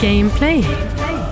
Gameplay.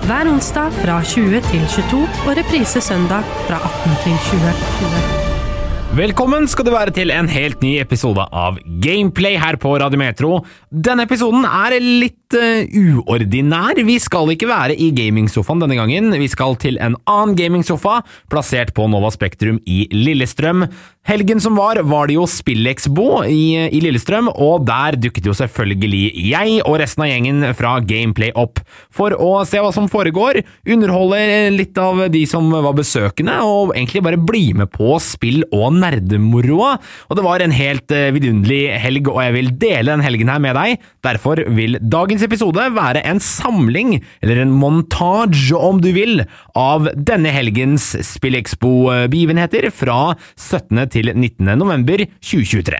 Hver onsdag fra 20 til 22 og reprise søndag fra 18 til 20. Velkommen skal du være til en helt ny episode av Gameplay her på Radio Metro. Denne episoden er litt eh, uordinær. Vi skal ikke være i gamingsofaen denne gangen. Vi skal til en annen gamingsofa, plassert på Nova Spektrum i Lillestrøm. Helgen som var, var det jo Spilleksbo i, i Lillestrøm, og der dukket jo selvfølgelig jeg og resten av gjengen fra Gameplay opp for å se hva som foregår, underholde litt av de som var besøkende, og egentlig bare bli med på spill og nerdemoroa. Og det var en helt eh, vidunderlig helg, og jeg vil dele den helgen her med deg. Derfor vil dagens episode være en samling, eller en montage om du vil, av denne helgens Spillexpo-begivenheter fra 17. til 19. november 2023.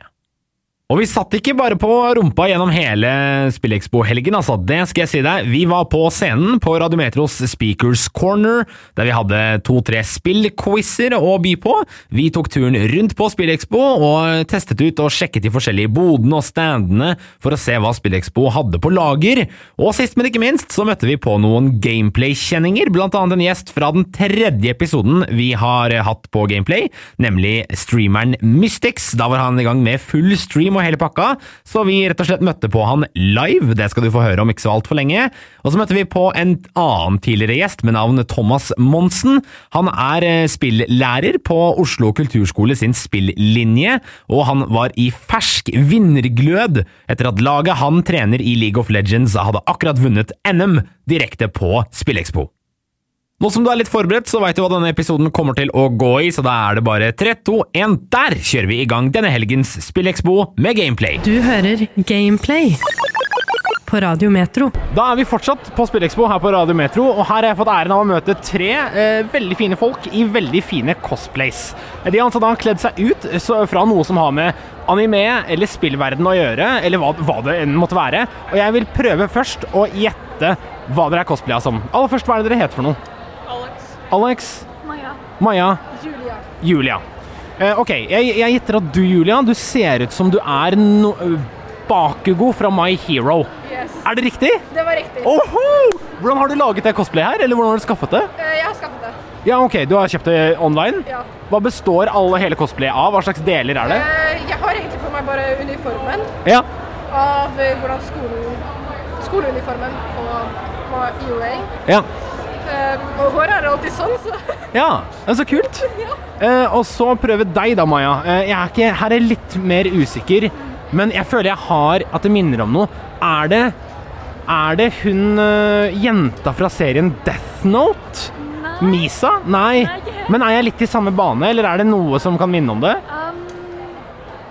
Og vi satt ikke bare på rumpa gjennom hele Spillekspo-helgen, altså. Det skal jeg si deg. Vi var på scenen på Radiometros Speakers Corner, der vi hadde to-tre spillquizer å by på. Vi tok turen rundt på Spillekspo og testet ut og sjekket de forskjellige bodene og standene for å se hva Spillekspo hadde på lager. Og sist, men ikke minst, så møtte vi på noen gameplay-kjenninger, blant annet en gjest fra den tredje episoden vi har hatt på Gameplay, nemlig streameren Mystics. Da var han i gang med full stream og hele pakka, så vi rett og slett møtte på han live. Det skal du få høre om ikke så altfor lenge. Og så møtte vi på en annen tidligere gjest med navn Thomas Monsen. Han er eh, spillærer på Oslo kulturskole sin spillinje, og han var i fersk vinnerglød etter at laget han trener i League of Legends hadde akkurat vunnet NM direkte på Spillekspo. Nå som du er litt forberedt, så veit du hva denne episoden kommer til å gå i, så da er det bare 3, 2, 1 Der kjører vi i gang denne helgens Spillekspo med gameplay. Du hører Gameplay på Radio Metro. Da er vi fortsatt på Spillekspo her på Radio Metro, og her har jeg fått æren av å møte tre eh, veldig fine folk i veldig fine cosplays. De har altså da kledd seg ut så, fra noe som har med anime eller spillverden å gjøre, eller hva, hva det enn måtte være. Og jeg vil prøve først å gjette hva dere er cosplaya som. Aller først, hva er det dere heter for noe? Alex. Maja. Maja? Julia. Julia. Eh, ok, jeg, jeg gjetter at du, Julia, du ser ut som du er no eh, Bakugo fra My Hero. Yes. Er det riktig? Det var riktig. Oho! Hvordan har du laget det cosplayet her, eller hvordan har du skaffet det? Eh, Jeg har skaffet det. Ja, ok, Du har kjøpt det online? Ja. Hva består alle hele cosplayet av? Hva slags deler er det? Eh, Jeg har egentlig på meg bare uniformen Ja. av hvordan skolen Skoleuniformen på, på UA. Ja. Eh, Og håret er alltid sånn, så ja. Er så kult. Eh, og så prøve deg da, Maja. Eh, jeg er ikke, her er jeg litt mer usikker, men jeg føler jeg har at det minner om noe. Er det, er det hun jenta fra serien Death Note? Nei. Misa? Nei. Men er jeg litt i samme bane, eller er det noe som kan minne om det? Um,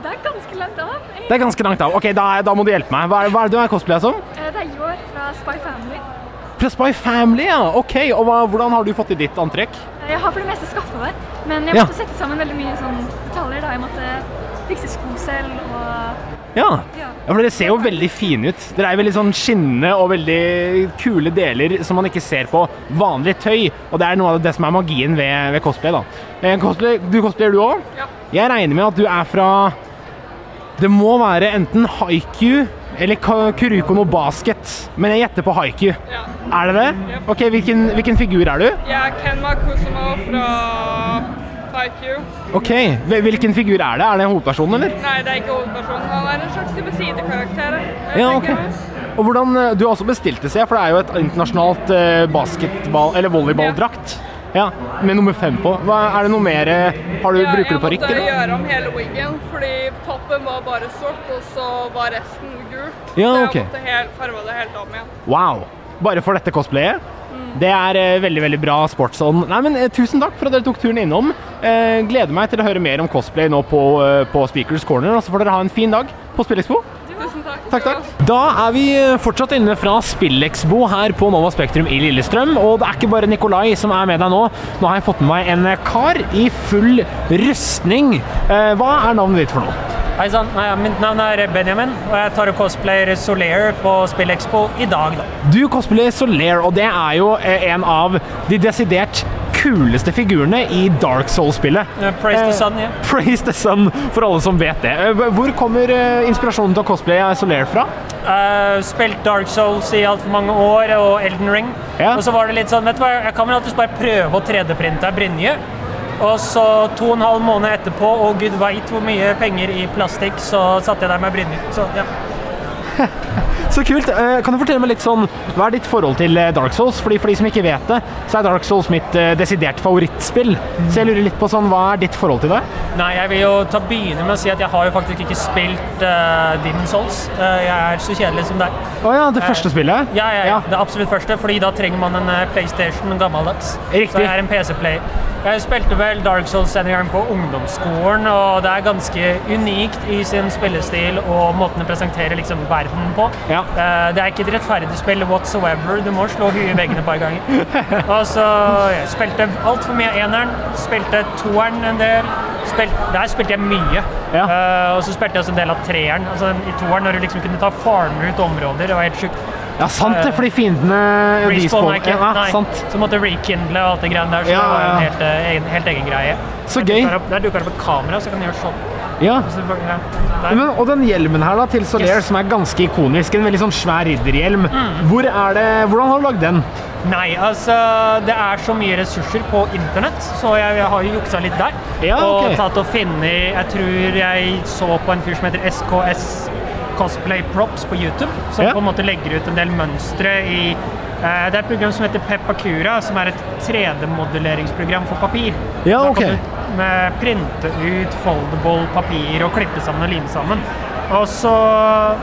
det er ganske langt av. Det er ganske langt av. Ok, da, da må du hjelpe meg. Hva er, hva er det du er cosplaya som? Det er Jår fra Spy Family. Fra Spy Family, ja. Ok, og hva, hvordan har du fått i ditt antrekk? Jeg har for det meste skaffet meg, men jeg Ja. måtte sette sammen veldig mye sånn detaljer. da. Jeg måtte fikse sko selv og Ja. ja. Ja, for Dere ser jo veldig fine ut. Dere er veldig sånn skinnende og veldig kule deler som man ikke ser på vanlig tøy. Og det er noe av det som er magien ved, ved cosplay. da. Eh, cosplay du cosplayer du òg? Ja. Jeg regner med at du er fra Det må være enten Haiku eller Kurukono Kuruko no Basket. Men jeg gjetter på Haiku. Ja. Er det det? Ok, Hvilken, hvilken figur er du? Jeg er Kenma Kusumo fra haiku. Ok, Hvilken figur er det? Er det hovedpersonen, eller? Nei, det er ikke hovedpersonen. Han er en slags type sidekarakter. Ja, okay. ok. Og hvordan, eh, Du har også bestilt det, ser jeg, for det er jo et internasjonalt eh, basketball- eller volleyballdrakt. Ja, Med nummer fem på. Hva, er det noe mer eh, har du, Ja, Bruker du parykk? Jeg måtte gjøre om hele wiggen, fordi toppen var bare sort, og så var resten gult. Ja, så jeg jeg måtte helt, farve det helt om igjen. Wow! Bare for dette cosplayet? Mm. Det er eh, veldig veldig bra sportsånd. Nei, men eh, Tusen takk for at dere tok turen innom. Eh, gleder meg til å høre mer om cosplay nå på, på Speakers Corner. Og så får dere ha en fin dag på Spillekspo. Takk. Takk. Da er vi eh, fortsatt inne fra Spillexbo her på Nova Spektrum i Lillestrøm. Og det er ikke bare Nikolai som er med deg nå. Nå har jeg fått med meg en eh, kar i full rustning. Eh, hva er navnet ditt for noe? Hei sann, mitt navn er Benjamin, og jeg tar og cosplayer Solair på Spillexpo i dag, da. Du cosplayer Solair, og det er jo en av de desidert kuleste figurene i Dark Souls-spillet. Eh, Praise Eh, the sun, ja. Praise the Sun, for alle som vet det. Eh, Hvor kommer eh, inspirasjonen til å cosplaye Solaire fra? Uh, spilt Dark Souls i altfor mange år, og Elden Ring. Yeah. Og så var det litt sånn, vet du hva, jeg kan vel alltid bare prøve å 3D-printe ei brynje. Og så to og en halv måned etterpå, og gud veit hvor mye penger i plastikk, så satte jeg der med brynje. Så ja. Så kult. Eh, Kan du fortelle meg litt sånn, Hva er ditt forhold til eh, Dark Souls? Fordi For de som ikke vet det, så er Dark Souls mitt eh, desidert favorittspill. Så jeg lurer litt på sånn, Hva er ditt forhold til det? Nei, jeg vil jo ta begynne med å si at jeg har jo faktisk ikke spilt uh, Demon Souls. Uh, jeg er så kjedelig som deg. Å ja, det første spillet? Ja, ja, ja, det absolutt første, fordi da trenger man en PlayStation gammeldags. Riktig. Så jeg er en PC-player. Jeg spilte vel Dark Souls en gang på ungdomsskolen, og det er ganske unikt i sin spillestil og måten det presenterer liksom verden på. Ja. Eh, det er ikke et rettferdig spill whatsoever. Du må slå huet i veggen et par ganger. Og så jeg spilte altfor mye eneren, spilte toeren en del. Spilt, der spilte jeg mye. Ja. Eh, og så spilte jeg også en del av treeren. Altså i toeren, når du liksom kunne ta farme ut områder. Det var helt sjukt. Ja, sant det, fordi fiendene de Respawn er ikke. Ja, Nei. sant. Så måtte rekindle og alt det greiene der. Så Ja, det var en helt, eh, egen, helt egen greie. Så Der gøy. dukker opp- Der dukker det opp et kamera, så kan du gjøre sånn. Ja. Men, og den hjelmen her da, til Solaire, Yes. som er ganske ikonisk, en veldig sånn svær ridderhjelm. Mm. Hvor det, hvordan har du lagd den? Nei, altså Det er så mye ressurser på internett, så jeg, jeg har jo juksa litt der. Ja, Og ok. tatt og funnet Jeg tror jeg så på en fyr som heter SKS Cosplay Props på YouTube, som Ja. på en måte legger ut en del mønstre i eh, Det er et program som heter Pepakura, som er et 3D-modelleringsprogram for papir. Ja, ok. Med printe ut foldable papir og klippe sammen og lime sammen. Og så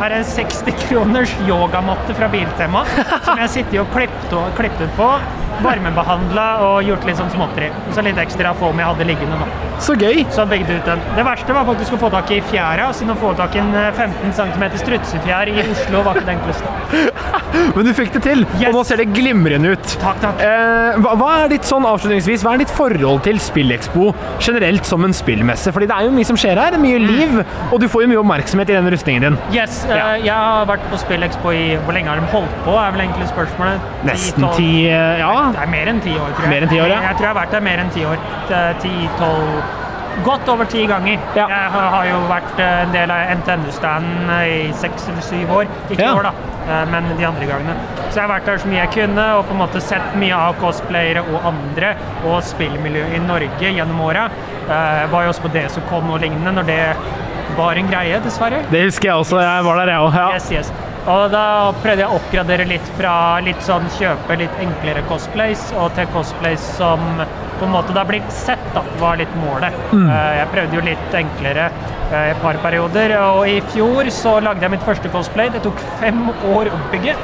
er det en 60 kroners yogamatte fra Biltema som jeg sitter og klippet, på. Varmebehandla og gjort litt sånn småtteri. Og så litt ekstra foam jeg hadde liggende. da. Så gøy! Så bygde ut den. Det verste var faktisk å få tak i fjæra. Siden å få tak i en eh, 15 cm strutsefjær i Oslo var ikke det enkleste. Men du fikk det til, Yes. og nå ser det glimrende ut. Takk, takk. Eh, hva, hva er ditt sånn avslutningsvis, hva er ditt forhold til SpillExpo generelt som en spillmesse? Fordi det er jo mye som skjer her, mye liv, og du får jo mye oppmerksomhet i den rustningen din. Yes, eh, jeg har vært på SpillExpo i Hvor lenge har de holdt på? er vel egentlig spørsmålet. Nesten ti, eh, ja. Det er mer enn ti år, tror jeg. Mer enn ti år, ja. Jeg tror jeg har vært der mer enn ti år. Ti-tolv Godt over ti ganger. Ja. Jeg har, jo vært eh, en del av NTNU-standen i seks eller syv år. Ikke Ja. år, da, eh, men de andre gangene. Så jeg har vært der så mye jeg kunne, og på en måte sett mye av cosplayere og andre, og spillmiljøet i Norge gjennom åra. Var jo også på DSOCon og lignende når det var en greie, dessverre. Det husker jeg også, jeg var der jeg også. Ja. Yes, yes. Og da prøvde jeg å oppgradere litt fra litt sånn kjøpe litt enklere cosplays, og til cosplays som på en måte da blir sett, da, var litt målet. Mm. Eh, Jeg prøvde jo litt enklere i et par perioder, og i fjor så lagde jeg mitt første cosplay. Det tok fem år å bygge.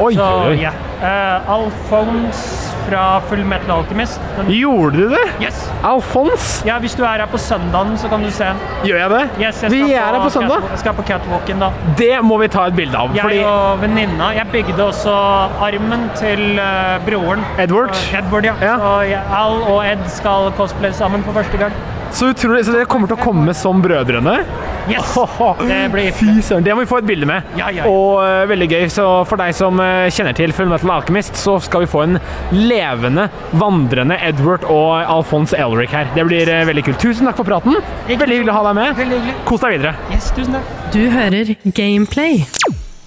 Oi, Så oi, ja. Eh, Alphonse fra Full Metal Alchemist. Den, Gjorde du det? yes! Alfons? Ja, hvis du er her på søndagen, så kan du se den. Gjør jeg det? Yes, jeg Vi er her på søndag. catwalk- Jeg skal på catwalken da. Det må vi ta et bilde av. Jeg Fordi og venninna Jeg bygde også armen til uh, broren. Edward? Uh, Edward, ja. Ja. Så jeg, Al og Ed skal cosplaye sammen for første gang. så utrolig, så dere kommer til å komme som brødrene? Yes! Det blir Fy søren, det må vi få et bilde med. Ja, ja, ja. Og uh, veldig gøy. Så for deg som uh, kjenner til Fullmetal Alchemist, så skal vi få en levende, vandrende Edward og Alphonse Elric her. Det blir uh, veldig kult. Tusen takk for praten. Veldig hyggelig å ha deg med. Kos deg videre. Yes, tusen takk. Du hører Gameplay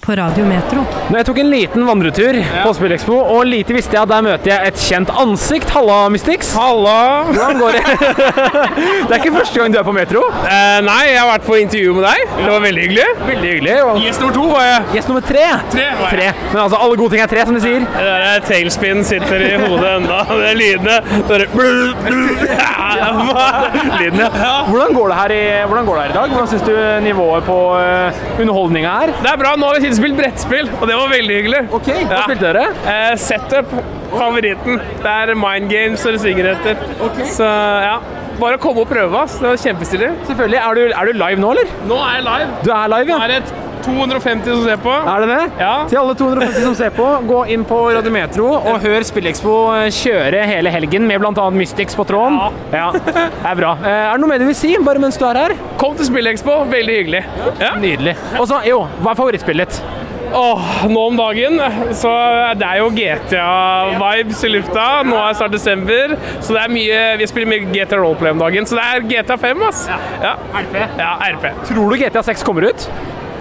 på Radio Metro. Når jeg tok en liten vandretur på Spillekspo, og lite visste jeg at der møter jeg et kjent ansikt. Halla, Mystix. Halla. Hvordan går det? det er ikke første gang du er på Metro. Eh, nei, jeg har vært på intervju med deg. Det var veldig hyggelig. Veldig hyggelig. Og Gjest nummer to var jeg. gjest nummer tre. Tre var jeg. Tre. Men altså, alle gode ting er tre, som de sier. Det der er tailspin sitter i hodet enda. Det er lydene. Er blu. Lyden, ja. Hvordan går det her i, hvordan går det her i dag? Hvordan syns du nivået på uh, underholdninga er? Det er bra. Nå har vi og spilt brettspill, og det var veldig hyggelig. Ok, Hva Ja. spilte dere? Eh, setup, favoritten. Det er mind games og det synger etter. Så ja. Bare komme og prøve. ass. Det var kjempestilig. Selvfølgelig. Er du, er du live nå, eller? Nå er jeg live. Du er live, Nå ja. er det 250 som ser på. Er det det? Ja. Til alle 250 som ser på, gå inn på Radiometro og hør SpillExpo eh, kjøre hele helgen med bl.a. Mystics på tråden. Ja. Det er bra. Eh, Er det noe mer du vil si, bare mens du er her? Kom til SpillExpo. Veldig hyggelig. Ja. Nydelig. Og så, jo, hva er favorittspillet? Åh, nå om dagen, så det er jo GTA-vibes i lufta. Nå er snart desember, så det er mye Vi spiller mye GTA Roleplay om dagen, så det er GTA 5, ass. Ja. RP. Ja, RP. Tror du GTA 6 kommer ut?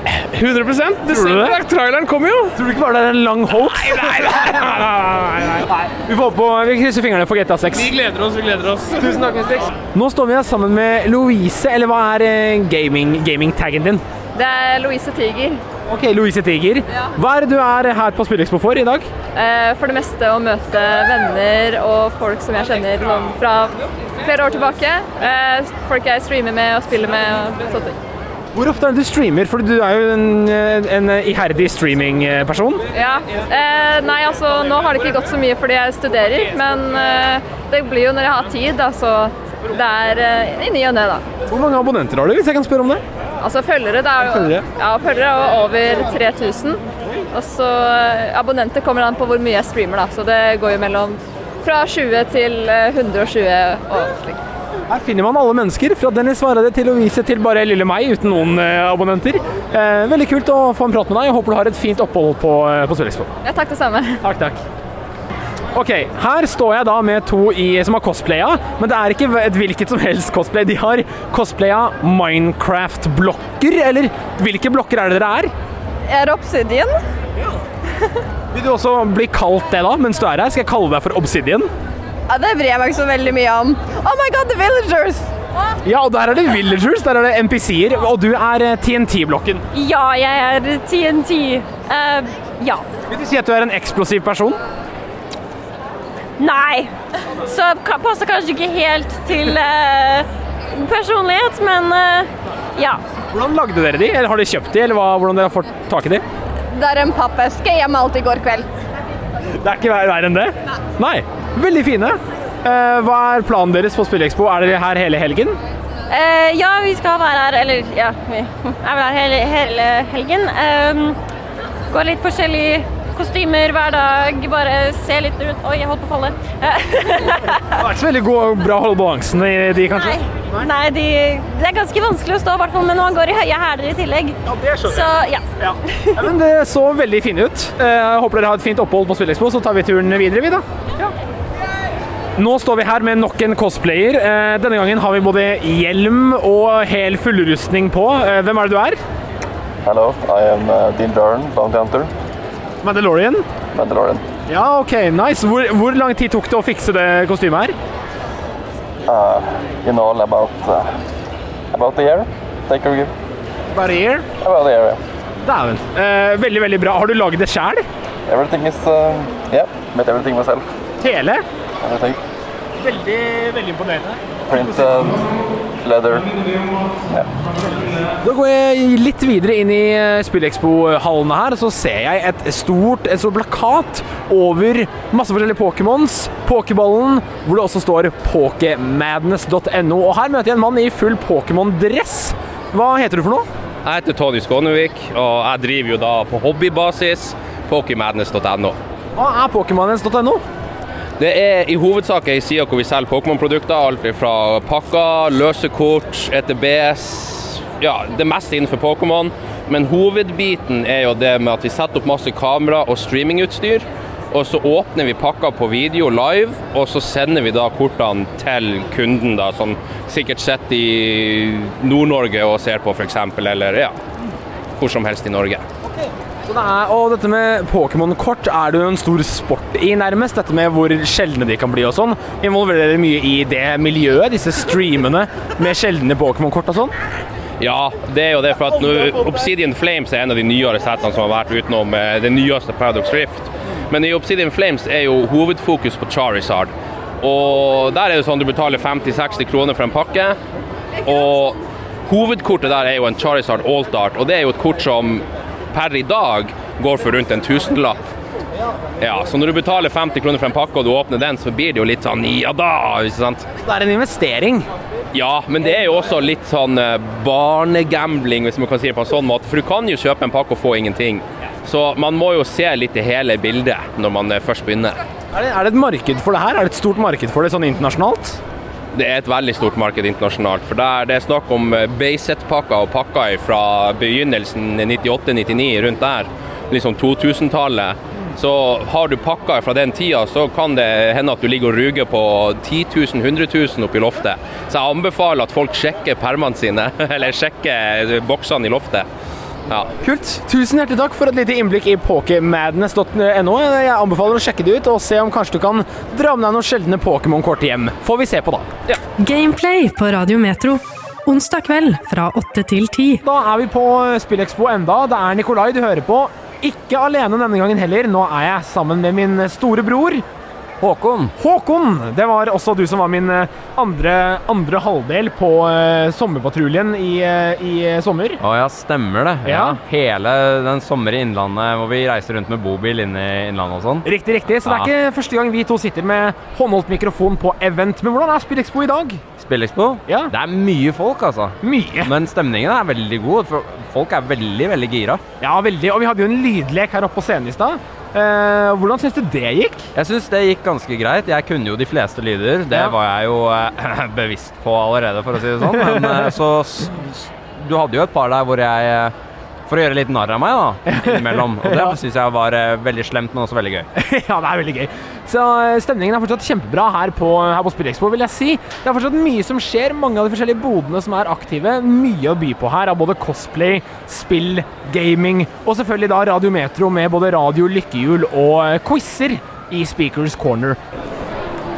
100 Tror du det? traileren kommer jo. Tror du ikke bare det er en lang hoax? Nei, nei, nei, nei, nei. Vi får håpe vi krysser fingrene for GTA 6. Vi gleder oss, vi gleder oss. Tusen takk, Netflix. Nå står vi her sammen med Louise, eller hva er eh, gaming- gaming-taggen din? Det er Louise Tiger. Ok, Louise Tiger. Ja. Hva er det du er her på Spillekspo for i dag? Eh, For det meste å møte venner og folk som jeg kjenner sånn fra flere år tilbake. Eh, Folk jeg streamer med og spiller med og sånne ting. Hvor ofte er det du streamer? For du er jo en, en iherdig streamingperson. Ja. Eh, nei, altså nå har det ikke gått så mye fordi jeg studerer, men eh, det blir jo når jeg har tid, da, så det er eh, i ny og ne, da. Hvor mange abonnenter har du, hvis jeg kan spørre om det? Altså følgere, det er jo Følgere? Ja, følgere er over 3000. Og så eh, abonnenter kommer an på hvor mye jeg streamer, da, så det går jo mellom fra 20 til eh, 120 og slik. Her finner man alle mennesker, fra Dennis Vareide til Lovise til bare lille meg uten noen eh, abonnenter. Eh, veldig kult å få en prat med deg. Jeg håper du har et fint opphold på, eh, på Spillekspo. Ja, takk det samme. Takk, takk. Ok, her står jeg da med to i, som har cosplaya, men det er ikke et hvilket som helst cosplay. De har cosplaya Minecraft-blokker, eller hvilke blokker er det dere er? Jeg Er Obsidian. Obsidian? Vil du også bli kalt det da, mens du er her? Skal jeg kalle deg for Obsidian? Ja, det bryr jeg meg ikke så veldig mye om. Oh my god, The Villagers! Ja, og der er det villagers, der er det NPC-er, og du er eh, TNT-blokken. Ja, jeg er TNT. Uh, ja. Vil du si at du er en eksplosiv person? Nei. Så passer kanskje ikke helt til uh, personlighet, men uh, ja. Hvordan lagde dere de? Eller har de kjøpt de, eller hva, hvordan dere har fått tak i de? Det er en pappeske jeg malte i går kveld. Det er ikke ver- verre enn det? Nei. Veldig fine. Uh, hva er planen deres på Spillekspo? Er dere her hele helgen? Uh, ja, vi skal være her, eller ja, vi er vel her hele, hele helgen. Um, går litt forskjellige kostymer hver dag, bare se litt rundt. Oi, jeg holdt på å falle. Det er ikke så veldig god, bra å holde balansen i de, kanskje? Nei, Nei de, det er ganske vanskelig å stå, i hvert fall, når man går i høye hæler i tillegg. Ja, det skjønner Så jeg. Ja. Ja, men det så veldig fine ut. Eh, Jeg håper dere har et fint opphold på Spillekspo, så tar vi turen videre, vi da. Nå står vi her med nok en cosplayer. Eh, Denne gangen har vi både hjelm og hel fullrustning på. Eh, Hvem er det du er? Hello, I am uh, Dean Darren, bounty hunter, Mandalorian? Mandalorian. Ja, ok, nice. Hvor, hvor lang tid tok det å fikse det kostymet her? In all about uh, about a year. Take or give. Bare year? About a year. Yeah. Dæven. Uh, veldig, veldig bra. Har du laget det sjæl? Everything is uh, yeah. Made everything myself. Hele? Everything. Veldig, veldig imponerende. Print, uh, leather. Da går jeg litt videre inn i eh, Spillekspo-hallene her, så ser jeg et stort, et stor plakat over masse forskjellige Pokémons, Pokéballen, hvor det også står pokemadness.no. Og her møter jeg en mann i full Pokémon-dress. Hva heter du for noe? Jeg heter Tony Skånevik, og jeg driver jo da på hobbybasis pokemadness.no. Hva er pokemadness.no? Det er i hovedsak ei side hvor vi selger Pokémon-produkter. Alt fra pakker, løse kort, ETBs Ja, det meste innenfor Pokémon. Men hovedbiten er jo det med at vi setter opp masse kamera og streamingutstyr. Og så åpner vi pakka på video live, og så sender vi da kortene til kunden, da, som sikkert sitter i Nord-Norge og ser på, f.eks., eller ja, hvor som helst i Norge. Så det er, og dette med Pokémon-kort er det jo en stor sport i, nærmest. Dette med hvor sjeldne de kan bli og sånn. Involverer dere mye i det miljøet, disse streamene med sjeldne Pokémon-kort og sånn? Ja, det er jo det. for at nå- Obsidian Flames er en av de nyere setene som har vært utenom eh, det nyeste Paradox Rift. Men i Obsidian Flames er jo hovedfokus på Charizard. Og der er det sånn du betaler 50-60 kroner for en pakke. Og hovedkortet der er jo en Charizard Altart, og det er jo et kort som per i dag går for rundt en tusenlapp. Ja, så når du betaler 50 kroner for en pakke og du åpner den, så blir det jo litt sånn ja da, ikke sant? Det er en investering. Ja, men det er jo også litt sånn eh, barnegambling, hvis man kan si det på en sånn måte. For du kan jo kjøpe en pakke og få ingenting. Så man må jo se litt i hele bildet når man eh, først begynner. Er det, er det et marked for det her? Er det et stort marked for det sånn internasjonalt? Det er et veldig stort marked internasjonalt. For der, det er snakk om eh, Bayset-pakker og pakker fra begynnelsen 98-99 rundt der. liksom 2000-tallet. Så har du pakker fra den tida, så kan det hende at du ligger og ruger på 10 000, 100 000 oppi loftet. Så jeg anbefaler at folk sjekker permene sine, eller sjekker boksene i loftet. Ja. Kult. Tusen hjertelig takk for et lite innblikk i pokemadness.no. Jeg anbefaler å sjekke det ut og se om kanskje du kan dra med deg noen sjeldne Pokémon-kort hjem. Får vi se på, da. Gameplay på Radio Metro. Onsdag kveld fra 8 til 10. Da er vi på Spillekspo enda. Det er Nikolai du hører på. Ikke alene denne gangen heller. Nå er jeg sammen med min store bror. Håkon. Håkon! Det var også du som var min eh, andre, andre halvdel på uh, sommerpatruljen i, uh, i sommer. Å ja, stemmer det. Ja. Hele den sommer i Innlandet hvor vi reiser rundt med bobil inn i Innlandet og sånn. Riktig, riktig. Så det er ikke første gang vi to sitter med håndholdt mikrofon på event. Men hvordan er SpillExpo i dag? Spillekspo? Ja. Det er mye folk, altså. Mye. Men stemningen er veldig god. For folk er veldig, veldig gira. Ja, veldig. Og vi hadde jo en lydlek her oppe på scenen i stad. Eh, hvordan syns du det gikk? Jeg syns det gikk ganske greit. Jeg kunne jo de fleste lyder. Det Ja. var jeg jo eh, bevisst på allerede, for å si det sånn. Men eh, så Du hadde jo et par der hvor jeg eh, For å gjøre litt narr av meg, da, innimellom. Og det Ja. syns jeg var eh, veldig slemt, men også veldig gøy. ja, det er veldig gøy. Så eh, stemningen er fortsatt kjempebra her på, her på Spillekspo, vil jeg si. Det er fortsatt mye som skjer. Mange av de forskjellige bodene som er aktive. Mye å by på her av både cosplay, spill, gaming og selvfølgelig da Radio Metro med både radio, lykkehjul og eh, quizer i Speakers Corner.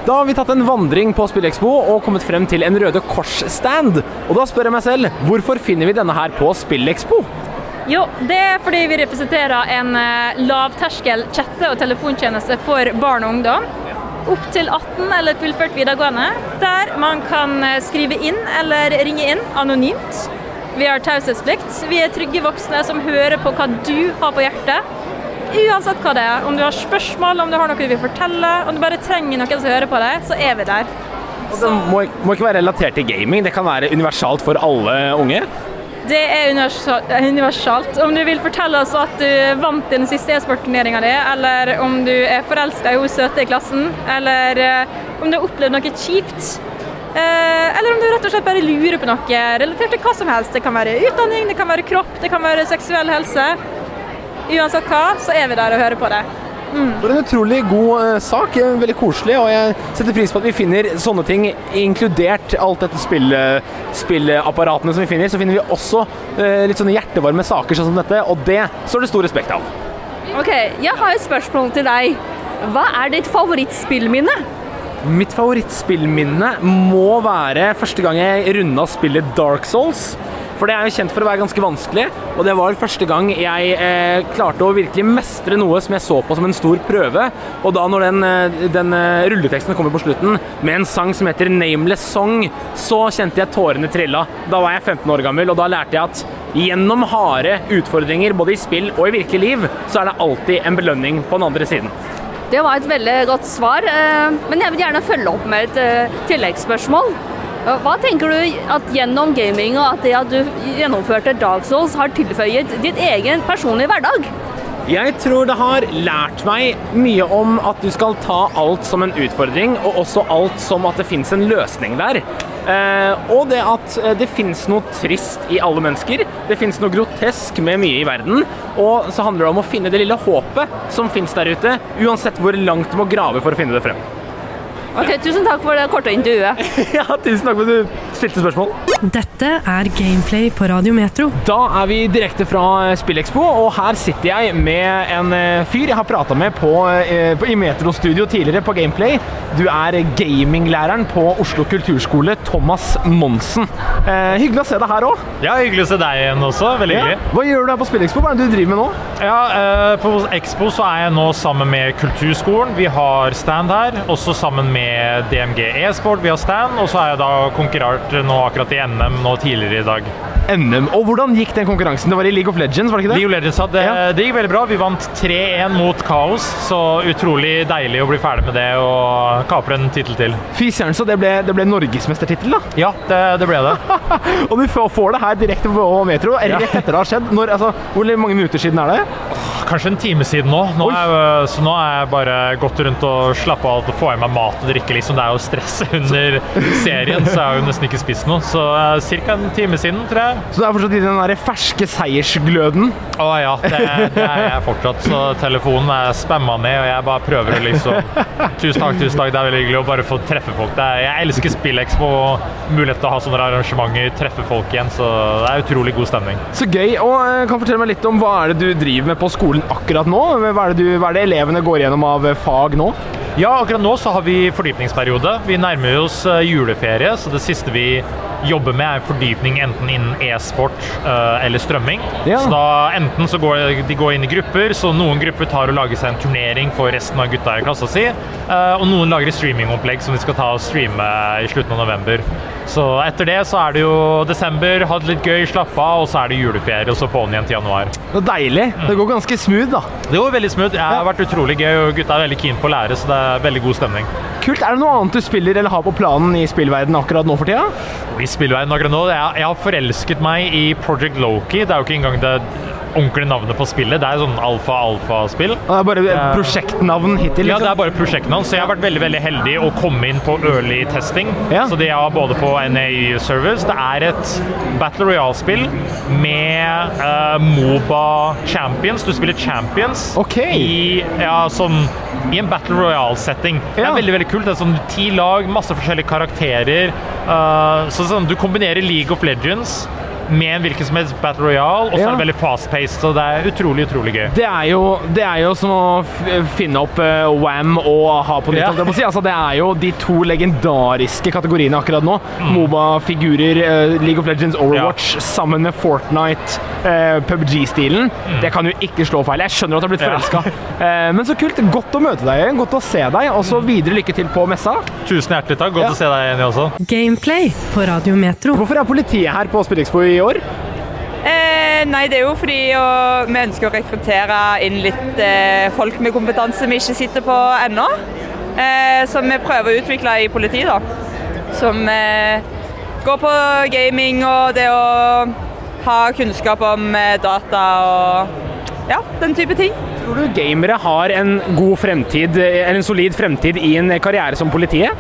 Da har vi tatt en vandring på Spillekspo og kommet frem til en Røde Kors-stand. Og da spør jeg meg selv, hvorfor finner vi denne her på Spillekspo? Jo, det er fordi vi representerer en eh, lavterskel chatte- og telefontjeneste for barn og ungdom. Opp til 18 eller fullført videregående, der man kan eh, skrive inn eller ringe inn anonymt. Vi har taushetsplikt. Vi er trygge voksne som hører på hva du har på hjertet. Uansett hva det er. Om du har spørsmål, om du har noe du vil fortelle, om du bare trenger noen som hører på deg, så er vi der. Det må, må ikke være relatert til gaming, det kan være universalt for alle unge. Det er universalt. Om du vil fortelle oss at du vant den siste e-sportturneringa di, eller om du er forelska i hun søte i klassen, eller eh, om du har opplevd noe kjipt. eh, Eller om du rett og slett bare lurer på noe relatert til hva som helst. Det kan være utdanning, det kan være kropp, det kan være seksuell helse. Uansett hva, så er vi der og hører på det. For en utrolig god eh, sak. eh, Veldig koselig. Og jeg setter pris på at vi finner sånne ting, inkludert alt dette spill, spillapparatene som vi finner. Så finner vi også eh, litt sånne hjertevarme saker sånn som dette, og det står det stor respekt av. Ok, jeg har et spørsmål til deg. Hva er ditt favorittspillminne? Mitt favorittspillminne må være første gang jeg runda spillet Dark Souls. For det er jo kjent for å være ganske vanskelig, og det var første gang jeg eh, klarte å virkelig mestre noe som jeg så på som en stor prøve. Og da når den, eh, den eh, rulleteksten kommer på slutten med en sang som heter Nameless Song, så kjente jeg tårene trilla. Da var jeg 15 år gammel, og da lærte jeg at gjennom harde utfordringer både i spill og i virkelig liv, så er det alltid en belønning på den andre siden. Det var et veldig godt svar, eh, men jeg vil gjerne følge opp med et tilleggsspørsmål. Hva tenker du at gjennom gaming og at det at du gjennomførte Dark Souls har tilføyet ditt egen personlige hverdag? Jeg tror det har lært meg mye om at du skal ta alt som en utfordring, og også alt som at det fins en løsning der. Eh, og det at eh, det fins noe trist i alle mennesker. Det fins noe grotesk med mye i verden. Og så handler det om å finne det lille håpet som fins der ute, uansett hvor langt du må grave for å finne det frem. Ok, Tusen takk for det korte intervjuet. ja, tusen takk for at du stilte spørsmål. Dette er Gameplay på Radio Metro. Da er vi direkte fra Spillekspo, og her sitter jeg med en eh, fyr jeg har prata med på, eh, på, i Metro-studio tidligere på Gameplay. Du er gaminglæreren på Oslo kulturskole, Thomas Monsen. Eh, hyggelig å se deg her òg. Ja, hyggelig å se deg igjen også. Veldig hyggelig. Hva gjør du her på Spillekspo? Hva er det du driver med nå? Ja, eh, På Expo så er jeg nå sammen med Kulturskolen. Vi har stand her. Også sammen med DMG e-sport. via Stan. Og så har jeg da konkurrert nå akkurat i NM nå tidligere i dag. NM. Og hvordan gikk den konkurransen? Det var i League of Legends, var det ikke det? League of Legends, ja. Det, det gikk veldig bra. Vi vant 3-1 mot Kaos, så utrolig deilig å bli ferdig med det og kapre en tittel til. Fy søren, så det ble, det ble norgesmestertittel, da? Ja, det, det ble det. og du får får det her direkte på Metro rett etter det har skjedd. Når, altså, hvor mange minutter siden er det? Kanskje en time siden nå. nå er, jeg- så nå er jeg bare gått rundt og slappa av og få i meg mat og drikke. liksom. Det er jo stress under serien, så jeg har jo nesten ikke spist noe. Så ca. en time siden, tror jeg. Så du er fortsatt i den der ferske seiersgløden? Å ja, det, det er jeg fortsatt. Så telefonen er spamma ned, og jeg bare prøver å liksom Tusen takk, tusen takk, det er veldig hyggelig å bare få treffe folk. Det er, jeg elsker SpillExpo og mulighet til å ha sånne arrangementer, treffe folk igjen. Så det er utrolig god stemning. Så gøy. Og eh, kan fortelle meg litt om hva er det du driver med på skolen akkurat nå? Hva er det, du, hva er det elevene går gjennom av eh, fag nå? Ja, akkurat nå så har vi fordypningsperiode. Vi nærmer oss eh, juleferie, så det siste vi jobber med er fordypning enten innen e-sport eh, eller strømming. Ja. Så da enten så går de går inn i grupper, så noen grupper tar og lager seg en turnering for resten av gutta i klassa si, og noen lager et streamingopplegg som vi skal ta og streame i slutten av november. Så etter det så er det jo desember, ha det litt gøy, slappe av, og så er det juleferie, og så på'n igjen til januar. Det er deilig. Det går ganske smooth, da. Det var veldig smooth. Jeg har vært utrolig gøy, og gutta er veldig keen på å lære, så det er veldig god stemning. Kult. Er det noe annet du spiller eller har på planen i spillverdenen akkurat nå for tida? I spillverden akkurat nå, jeg, jeg har forelsket meg i Project Loki. Det er jo ikke engang det ordentlige navnet på spillet. Det er sånn alfa-alfa-spill. Det er bare prosjektnavn hittil? Ja, liksom. det er bare prosjektnavn. Så jeg har vært veldig veldig heldig å komme inn på early testing. Så det er både på NAU Service. Det er et Battle Royale-spill med uh, Moba Champions. Du spiller Champions i, ja, sånn, i en Battle Royale-setting. Det er veldig veldig kult. Det er sånn ti lag, masse forskjellige karakterer. Uh, så sånn, du kombinerer League of Legends med en hvilken som helst Battle Royale, og så Ja. er det veldig fast-paced. Så det er utrolig, utrolig gøy. Det er, jo, det er jo som å finne opp uh, Wham og ha på nytt. Ja. holdt jeg på å Si. Altså, det er jo de to legendariske kategoriene akkurat nå. Moba-figurer, uh, League of Legends, Overwatch sammen med Fortnite, uh, PubG-stilen. Det kan jo ikke slå feil. Jeg skjønner at du har blitt Ja. forelska. Eh, men så kult. Godt å møte deg igjen. Godt å se deg. Og så videre lykke til på messa. Tusen hjertelig takk. Godt å se deg igjen, jeg også. Gameplay på Radio Metro. Hvorfor er politiet her på Spillekspo i år? Eh, nei, det er jo fordi å, vi ønsker å rekruttere inn litt eh, folk med kompetanse vi ikke sitter på ennå. Eh, som vi prøver å utvikle i politiet, da. Som eh, går på gaming og det å ha kunnskap om eh, data og ja, den type ting. Tror du gamere har en god fremtid, eh, eller en solid fremtid i en karriere som politiet?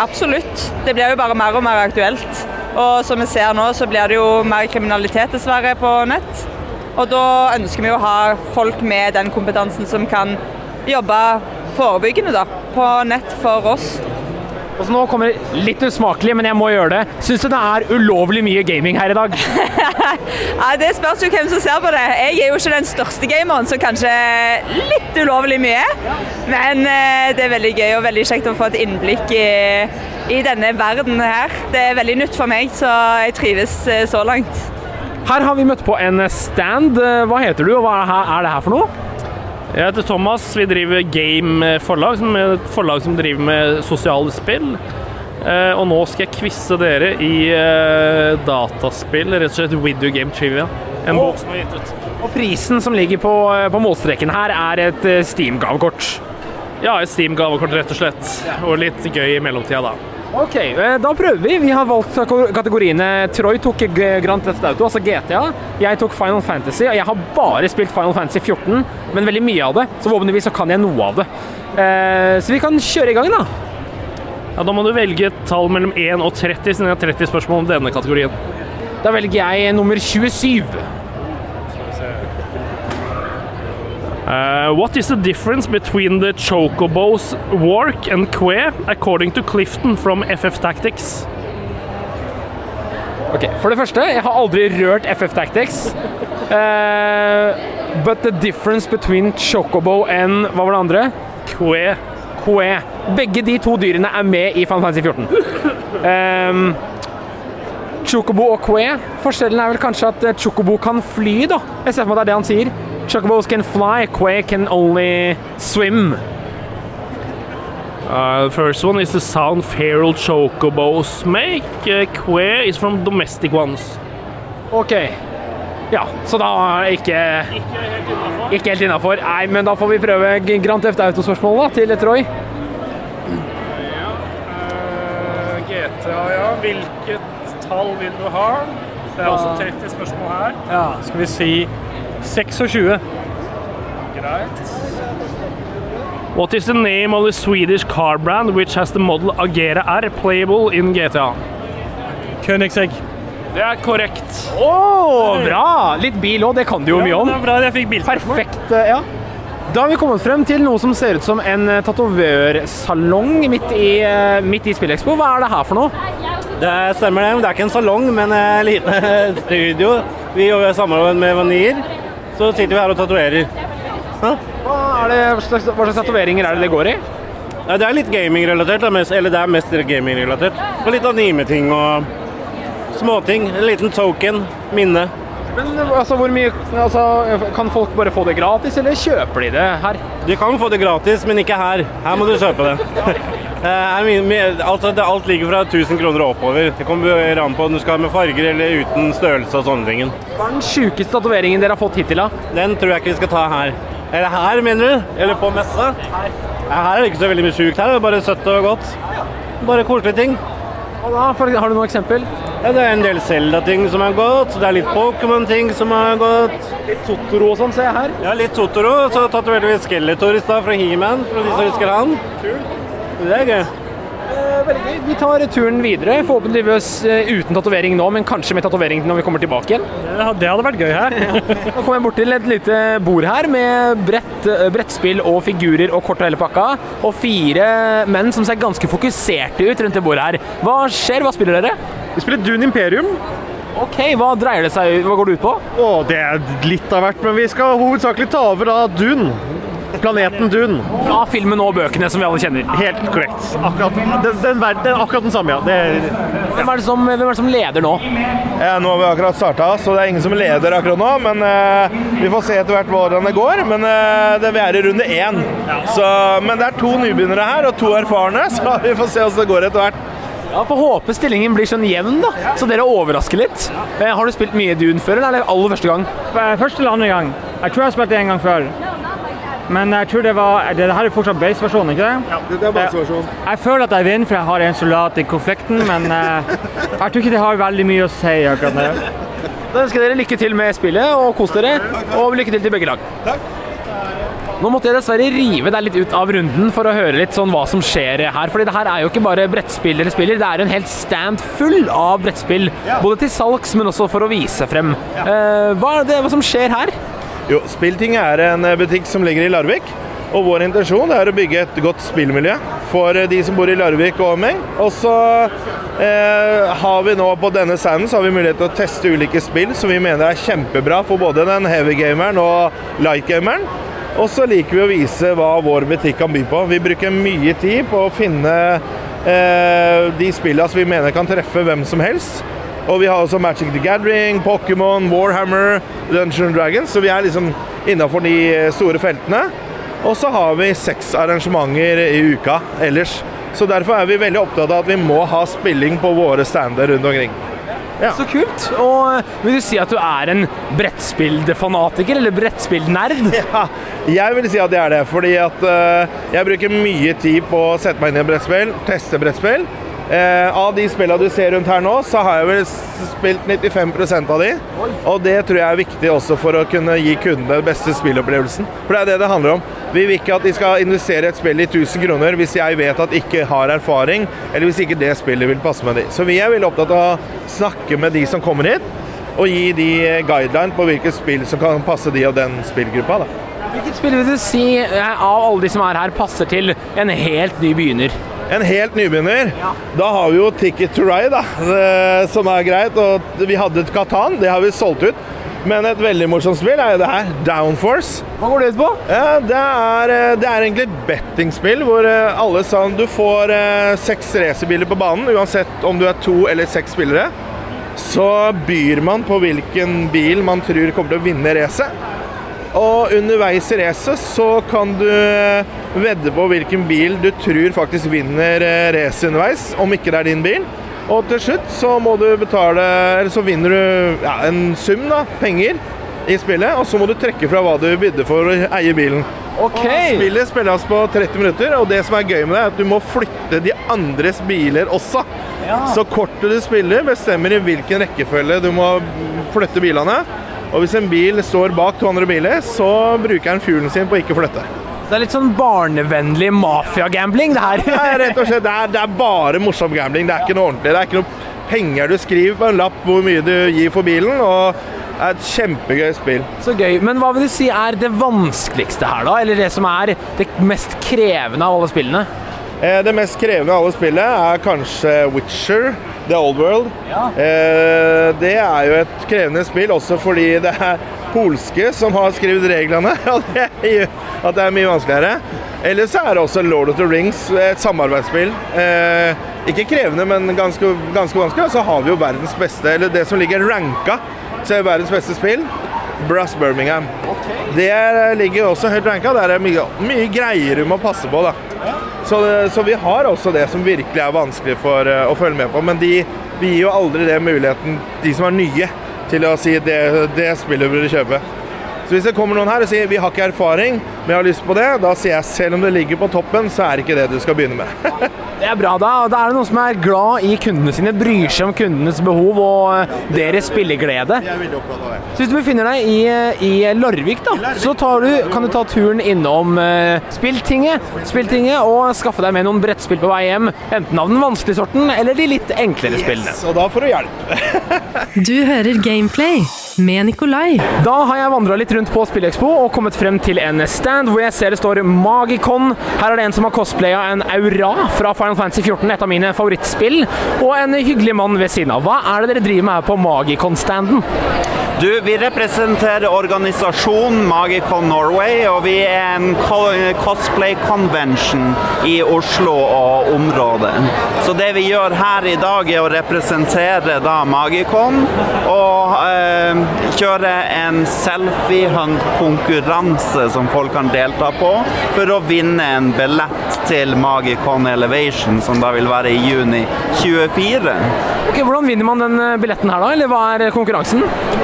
Absolutt. Det blir jo bare mer og mer aktuelt. Og som vi ser nå, så blir det jo mer kriminalitet dessverre på nett. Og da ønsker vi å ha folk med den kompetansen som kan jobbe forebyggende da, på nett for oss. Og så nå kommer det litt usmakelig, men jeg må gjøre det. Syns du det er ulovlig mye gaming her i dag? Nei, Det spørs jo hvem som ser på det. Jeg er jo ikke den største gameren, så kanskje litt ulovlig mye. Men eh, det er veldig gøy og veldig kjekt å få et innblikk i, i denne verden her. Det er veldig nytt for meg, så jeg trives eh, så langt. Her har vi møtt på en stand. Hva heter du, og hva er det her for noe? Jeg heter Thomas. Vi driver Game Forlag, som er et forlag som driver med sosiale spill. Eh, Og nå skal jeg quize dere i eh, dataspill, rett og slett Video Game Trivia. En bok som er gitt ut. Og prisen som ligger på, på målstreken her, er et eh, Steam-gavekort. Ja, et Steam-gavekort, rett og slett. Og litt gøy i mellomtida, da. Ok, eh, da prøver vi. Vi har valgt kategoriene Troy tok Grand Theft Auto, altså GTA. Jeg tok Final Fantasy, og jeg har bare spilt Final Fantasy 14, men veldig mye av det, så forhåpentligvis så kan jeg noe av det. Eh, Så vi kan kjøre i gang, da. Ja, Da må du velge et tall mellom 1 og 30, siden jeg har 30 spørsmål om denne kategorien. Da velger jeg nummer 27. Uh, what is the difference between the Chocobos work and Que, according to Clifton from FF Tactics? Ok, For det første, jeg har aldri rørt FF Tactics. Uh, but the difference between Chocobo and Hva var det andre? Kue. Kue. Begge de to dyrene er med i Final Fantasy 14. Um, Chocobo og Kue. Forskjellen er vel kanskje at Chocobo kan fly, da. Jeg ser for meg at det er det han sier. Chocobos can fly, Quay can only swim. Uh, the first one is the sound feral chocobos make. Uh, que is from domestic ones. Ok. Ja, så da er ikke Ikke helt innafor. Nei, men da får vi prøve Grand Theft Auto-spørsmålet til Troy. GTA, ja. Hvilket tall vil du ha? Det er også 30 spørsmål her. Ja, skal vi si 26. Greit. What is the name of the Swedish car brand which has the model Agera R playable in GTA? Königsegg. Det er korrekt. Å, bra! Litt bil òg, det kan du jo mye om. det er bra jeg fikk bilspørsmål. Perfekt. eh, ja. Da har vi kommet frem til noe som ser ut som en eh, tatovørsalong midt i, eh, midt i Spillekspo. Hva er det her for noe? Det stemmer det. Det er ikke en salong, men et lite studio. Vi jobber samarbeid med Vanir. Så sitter vi her og tatoverer. Hva, slags, hva slags tatoveringer er det det går i? Nei, det er litt gamingrelatert, eller det er mest gamingrelatert. Og litt anime-ting og småting. En liten token, minne. Men altså, hvor mye altså, Kan folk bare få det gratis, eller kjøper de det her? De kan få det gratis, men ikke her. Her må du kjøpe det. Eh, er mye- altså, alt ligger fra 1000 kroner og oppover. Det kommer an på om du skal ha med farger eller uten størrelse og sånne ting. Hva er den sjukeste tatoveringen dere har fått hittil? da? Den tror jeg ikke vi skal ta her. Eller her, mener du? Eller på messa? Her. Her er det ikke så veldig mye sjukt. Her er det bare søtt og godt. Bare koselige ting. Da, har du noe eksempel? Ja, det er en del Zelda-ting som er godt. Det er litt Pokémon-ting som er godt. Litt Totoro og sånn, ser jeg her. Ja, litt Totoro. Så tatoverte vi Skeletor i stad fra He-Man, for de som husker han. Det er gøy. Eh, Veldig gøy. Vi tar turen videre, forhåpentligvis eh, uten tatovering nå, men kanskje med tatovering når vi kommer tilbake igjen. Det hadde vært gøy her. Nå kommer jeg bort til et lite bord her med brett, eh, brettspill og figurer og kort og hele pakka. Og fire menn som ser ganske fokuserte ut rundt det bordet her. Hva skjer? Hva spiller dere? Vi spiller Dune Imperium. Ok, Hva dreier det seg Hva går det ut på? Å, det er litt av hvert, men vi skal hovedsakelig ta over da Dune. Planeten Dun. Fra filmen og bøkene som vi alle kjenner. Helt korrekt. Akkurat den, den, verden- den, akkurat den samme, ja. Det, Hvem, er det som, hvem er det som leder nå? Ja, nå har vi akkurat starta, så det er ingen som leder akkurat nå. Men uh, vi får se etter hvert hvordan det går. Men uh, det, vi er i runde én. Så, men det er to nybegynnere her og to erfarne, så vi får se hvordan det går etter hvert. Ja, Får håpe stillingen blir sånn jevn, da, så dere overrasker litt. Eh, Har du spilt mye Dune før, eller er det aller første gang? Første eller andre gang. Jeg tror jeg har spilt det en gang før. Men jeg tror det var Det her er fortsatt base-versjonen, ikke det? Ja, det er base-versjonen. Jeg føler at jeg vinner, for jeg har en soldat i konflikten, men eh, jeg tror ikke det har veldig mye å si akkurat nå. Da ønsker jeg dere lykke til med spillet, og kos dere. Og lykke til til begge lag. Takk. Nå måtte jeg dessverre rive deg litt ut av runden for å høre litt sånn hva som skjer her. Fordi det her er jo ikke bare brettspill dere spiller, det er en helt stand full av brettspill. Både til salgs, men også for å vise frem. Eh, hva er det hva som skjer her? Jo, Spillting er en eh, butikk som ligger i Larvik. Og vår intensjon er å bygge et godt spillmiljø for eh, de som bor i Larvik og omheng. Og så eh, har vi nå på denne standen så har vi mulighet til å teste ulike spill som vi mener er kjempebra for både den heavy gameren og light gameren. Og så liker vi å vise hva vår butikk kan by på. Vi bruker mye tid på å finne eh, de spillene som vi mener kan treffe hvem som helst. Og vi har også Magic the Gathering, Pokémon, Warhammer, Dungeons Dragons. Så vi er liksom innafor de store feltene. Og så har vi seks arrangementer i uka ellers. Så derfor er vi veldig opptatt av at vi må ha spilling på våre stander rundt omkring. Så kult. Og eh, vil du si at du er en brettspillfanatiker, eller brettspillnerd? Ja, jeg vil si at jeg er det. Fordi at eh, jeg bruker mye tid på å sette meg inn i brettspill, teste brettspill. Eh, av de spillene du ser rundt her nå, så har jeg vel spilt 95% av de. Og det tror jeg er viktig også for å kunne gi kundene den beste spillopplevelsen. For det er det det handler om. Vi vil ikke at de skal investere et spill i 1000 kroner hvis jeg vet at de ikke har erfaring, eller hvis ikke det spillet vil passe med de. Så vi er veldig opptatt av å snakke med de som kommer hit, og gi de guideline på hvilket spill som kan passe de og den spillgruppa. da. Hvilket spill vil du si eh, av alle de som er her, passer til en helt ny begynner? En helt nybegynner? Da har vi jo Ticket to Ride, da, eh, som er greit. Og vi hadde et Katan, det har vi solgt ut. Men et veldig morsomt spill er jo det her, Downforce. Hva går det ut på? Ja, det, er, eh, det er egentlig et bettingspill hvor eh, alle sammen Du får seks racerbiler på banen, uansett om du er to eller seks spillere. Så byr man på hvilken bil man tror kommer til å vinne racet. Og underveis i racet så kan du eh, vedde på hvilken bil du tror faktisk vinner eh, racet underveis, om ikke det er din bil. Og til slutt så må du betale Eller så vinner du ja, en sum, da, penger, i spillet. Og så må du trekke fra hva du bydde for å eie bilen. Ok. Og spillet spilles på 30 minutter, og det som er gøy med det, er at du må flytte de andres biler også. Så kortet du spiller, bestemmer i hvilken rekkefølge du må flytte bilene. Og hvis en bil står bak to andre biler, så bruker den fuelen sin på ikke flytte. Det er litt sånn barnevennlig mafiagambling, det her. Nei, rett og slett. Det er, det er bare morsom gambling. Det er ikke noe ordentlig. Det er ikke noe penger du skriver på en lapp hvor mye du gir for bilen. og det er et kjempegøy spill. Så gøy. Men hva vil du si er det vanskeligste her, da? Eller det som er det mest krevende av alle spillene? Eh, Det mest krevende av alle spillet er kanskje Witcher, The Old World. Ja. Det er jo et krevende spill også fordi det er polske som har skrevet reglene. Og det gjør at det er mye vanskeligere. Ellers er det også Lord of the Rings, et samarbeidsspill. Eh, Ikke krevende, men ganske, ganske vanskelig. Og så har vi jo verdens beste, eller det som ligger ranka til verdens beste spill. Brass Birmingham. Det er- ligger også høyt ranka. Der er mye, mye greier du må passe på. da. Så, så vi har også det som virkelig er vanskelig for eh, å følge med på. Men de, vi gir jo aldri det muligheten, de som er nye, til å si det, det spillet burde kjøpe. Så hvis det kommer noen her og sier vi har ikke erfaring, men jeg har lyst på det, da sier jeg selv om det ligger på toppen, så er det ikke det du skal begynne med. Det er bra. Da, da er det noen som er glad i kundene sine, bryr seg om kundenes behov og eh, deres spilleglede. Jeg er veldig opptatt av det. Så hvis du befinner deg i, eh, i Larvik, da, så tar du, kan du ta turen innom uh, Spilltinget, Spilltinget og skaffe deg med noen brettspill på vei hjem. Enten av den vanskelige sorten eller de litt enklere spillene. Og da får du hjelp. Du hører Gameplay med Nikolai. Da har jeg vandra litt rundt på Spillekspo og kommet frem til en stand hvor jeg ser det står Magicon. Her er det en som har cosplaya en Aura fra Final Fantasy 14, et av mine favorittspill, og en hyggelig mann ved siden av. Hva er det dere driver med her på Magicon-standen? Du, vi representerer organisasjonen Magicon Norway, og vi er en cosplay convention i Oslo og området. Så det vi gjør her i dag er å representere da Magicon og eh, kjøre en selfie-hunt-konkurranse som folk kan delta på for å vinne en billett til Magicon Elevation, som da vil være i juni 24. Ok, Hvordan vinner man den eh, billetten her, da? Eller hva er konkurransen?